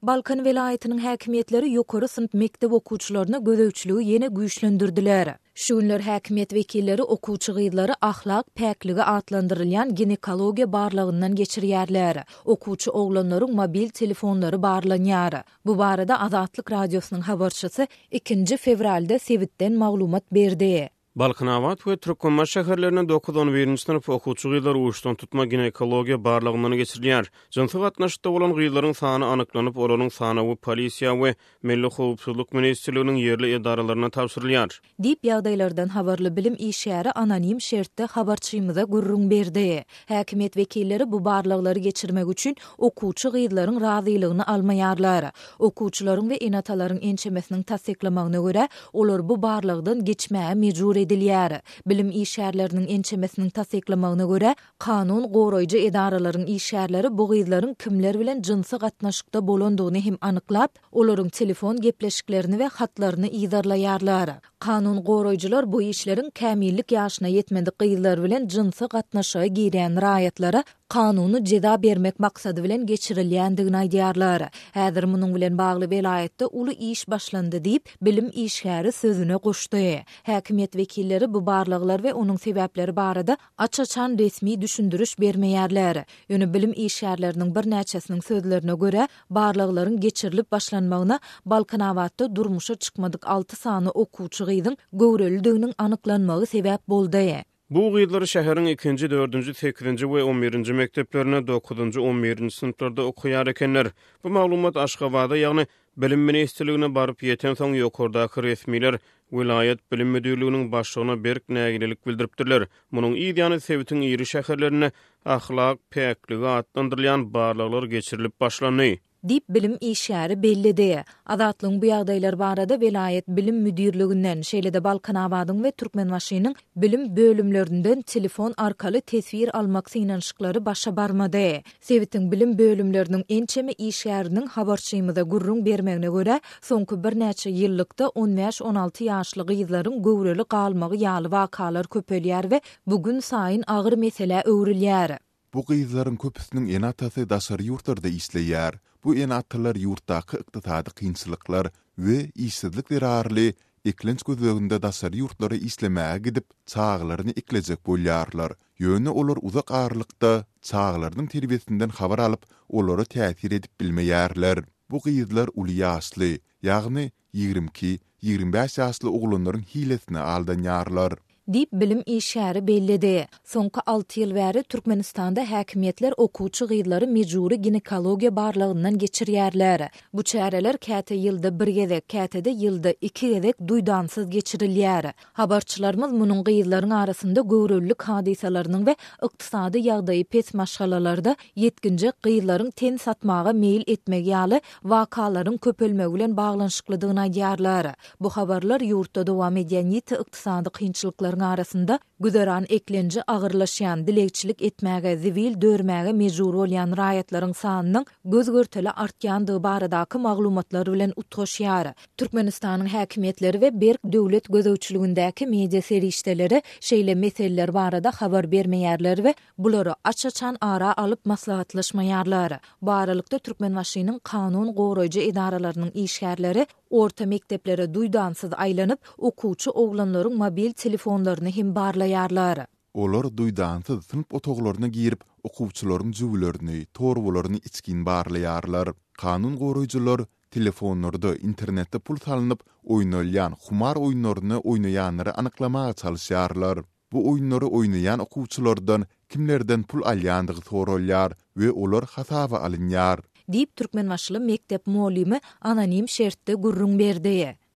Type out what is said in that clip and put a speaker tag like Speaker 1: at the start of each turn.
Speaker 1: Balkan welaýatynyň häkimiýetleri ýokary synp mekdep okuwçylaryna gözegçiligi ýene güýçlendirdiler. Şu günler häkimiýet wekilleri okuwçy gyzlary ahlak päkligi atlandyrylýan ginekologiýa barlagyndan geçirýärler. Okuwçy oglanlaryň mobil telefonlary barlanýar. Bu barada Azatlyk Radiosynyň habarçysy ikinji fewralda sebitden maglumat berdi.
Speaker 2: Balkanabat we Türkmenbaşy şäherlerinde dokuz-on birinji synp okuwçy gyzlar uçdan tutma ginekologiýa barlagyndan geçirilýär. Jynsy gatnaşykda bolan gyzlaryň sany anyklanyp, olaryň sanawy polisiýa we Milli howpsuzlyk ministrliginiň ýerli edaralaryna tabşyrylýar.
Speaker 1: Diýip, ýagdaýlardan habarly bilim işgäri anonim şertde habarçymyza gürrüň berdi. Häkimiýet wekilleri bu barlaglary geçirmek üçin okuwçy gyzlaryň razylygyny almaýarlar. Okuwçylaryň we ene-atalaryň ençemesiniň tassyklamagyna görä, olar bu barlagdan geçmäge mejbur edilýär. Bilim işgärleriniň ençemesiniň tassyklamagyna görä, kanun goraýjy edaralaryň işgärleri bu gyzlaryň kimler bilen jynsy gatnaşykda bolandygyny hem anyklap, olaryň telefon gepleşiklerini we hatlaryny yzarlaýarlar. Kanun goraýjylar bu işleriň kämillik ýaşyna ýetmedik gyzlar bilen jynsy gatnaşyga girýän raýatlara kanuny jeza bermek maksady bilen geçirilýändigini aýdýarlar. Häzir munuň bilen bagly welaýatda uly iş başlandy diýip, bilim işgäri sözüne goşdy. Häkimiýet wekilleri bu barlaglar we onuň sebäpleri barada aç-açan resmi düşündiriş bermeýärler. Ýöne bilim işgärleriniň birnäçesiniň sözlerine görä, barlaglaryň geçirilip başlanmagyna Balkanabatda durmuşa çykmadyk alty sany okuwçy gyzyň göwrelidiginiň anyklanmagy sebäp boldy.
Speaker 2: Bu gyzlar şäheriň ikinji, dördünji, sekizinji we on birinji mekdeplerinde dokuzynjy, on birinji synplarda okaýar ekenler. Bu maglumat Aşgabada, ýagny Bilim ministrligine baryp ýetensoň, ýokardaky resmiler welaýat bilim müdirliginiň başlygyna berk nägilelik bildiripdirler. Munuň yz ýany sebitiň iri şäherlerinde ahlak päkligi atlandyrylýan barlaglar geçirilip başlandy.
Speaker 1: Diýip, bilim işgäri belledi. Azatlygyň bu ýagdaýlar barada welaýat bilim müdirliginden, şeýle-de Balkanabadyň we Türkmenbaşynyň Bilim bölümlerinden telefon arkaly teswir almak synanyşyklary başa barmady. Sebitiň bilim bölümleriniň ençeme işgäriniň habarçymyza gürrüň bermegine görä, soňky birnäçe ýyllykda on bäş-on alty ýaşly gyzlaryň göwreli galmagy ýaly wakalar köpelýär we bu gün saýyn agyr meselä öwrülýär.
Speaker 3: Bu gyzlaryň köpüsiniň ene-atasy daşary ýurtlarda işleýär. Bu ene-atalar ýurtdaky ykdysady kynçylyklar we işsizlik zerarly eklenç gözleginde daşary ýurtlara işlemäge gidip, çagalaryny eklejek bolýarlar. Ýöne olar uzak aralykda çagalarynyň terbiýesinden habar alyp, olara täsir edip bilmeýärler. Bu gyzlar uly ýaşly, ýagny Ýigrimi iki, ýigrimi bäş ýaşly oglanlaryň hilesine aldanýarlar.
Speaker 1: Diýip, bilim işgäri belledi. Soňky alty ýyl bäri Türkmenistanda häkimiýetler okuwçy gyzlary mejbury ginekologiýa barlagyndan geçirýärler. Bu çäreler käte ýylda bir gezek, käte-de ýylda iki gezek duýdansyz geçirilýär. Habarçylarymyz munuň gyzlaryň arasynda göwrelilik hadysalarynyň we ykdysady ýagdaýy pes maşgalalarda ýetginjek gyzlaryň ten satmaga meýil etmegi ýaly wakalaryň köpelmegi bilen baglanyşyklydygyny aýdýarlar. Bu habarlar ýurtda dowam edýän ýiti ykdysady kynçylyklaryň arasynda güzeran eklenji agyrlaşýan, dilegçilik etmäge, zibil dörmäge mejbur bolýan raýatlaryň sanynyň göz-görtele artýandygy baradaky maglumatlar bilen utgaşýar. Türkmenistanyň häkimiýetleri we berk döwlet gözegçiligindäki media serişdeleri şeýle meseleler barada habar bermeýärler we bulary aç-açan ara alyp maslahatlaşmaýarlar. Bu aralykda Türkmenbaşynyň kanun goraýjy edaralarynyň işgärleri orta mekdeplere duýdansyz aýlanyp, okuwçy oglanlaryň mobil telefonlaryny hem barlaýarlar.
Speaker 3: Olar duýdansyz synp otaglaryna girip, okuwçylaryň jübülerini, torbalaryny içgin barlaýarlar. Kanun goraýjylar telefonlarda, internetde pul salnyp oýnalýan humar oýunlaryny oýnaýanlary anyklamaga çalyşýarlar. Bu oýunlary oýnaýan okuwçylardan kimlerden pul alýandygy soralýar we olar hasaba alynýar.
Speaker 1: Diýip, türkmenbaşyly mekdep mugallymy anonim şertde gürrüň berdi.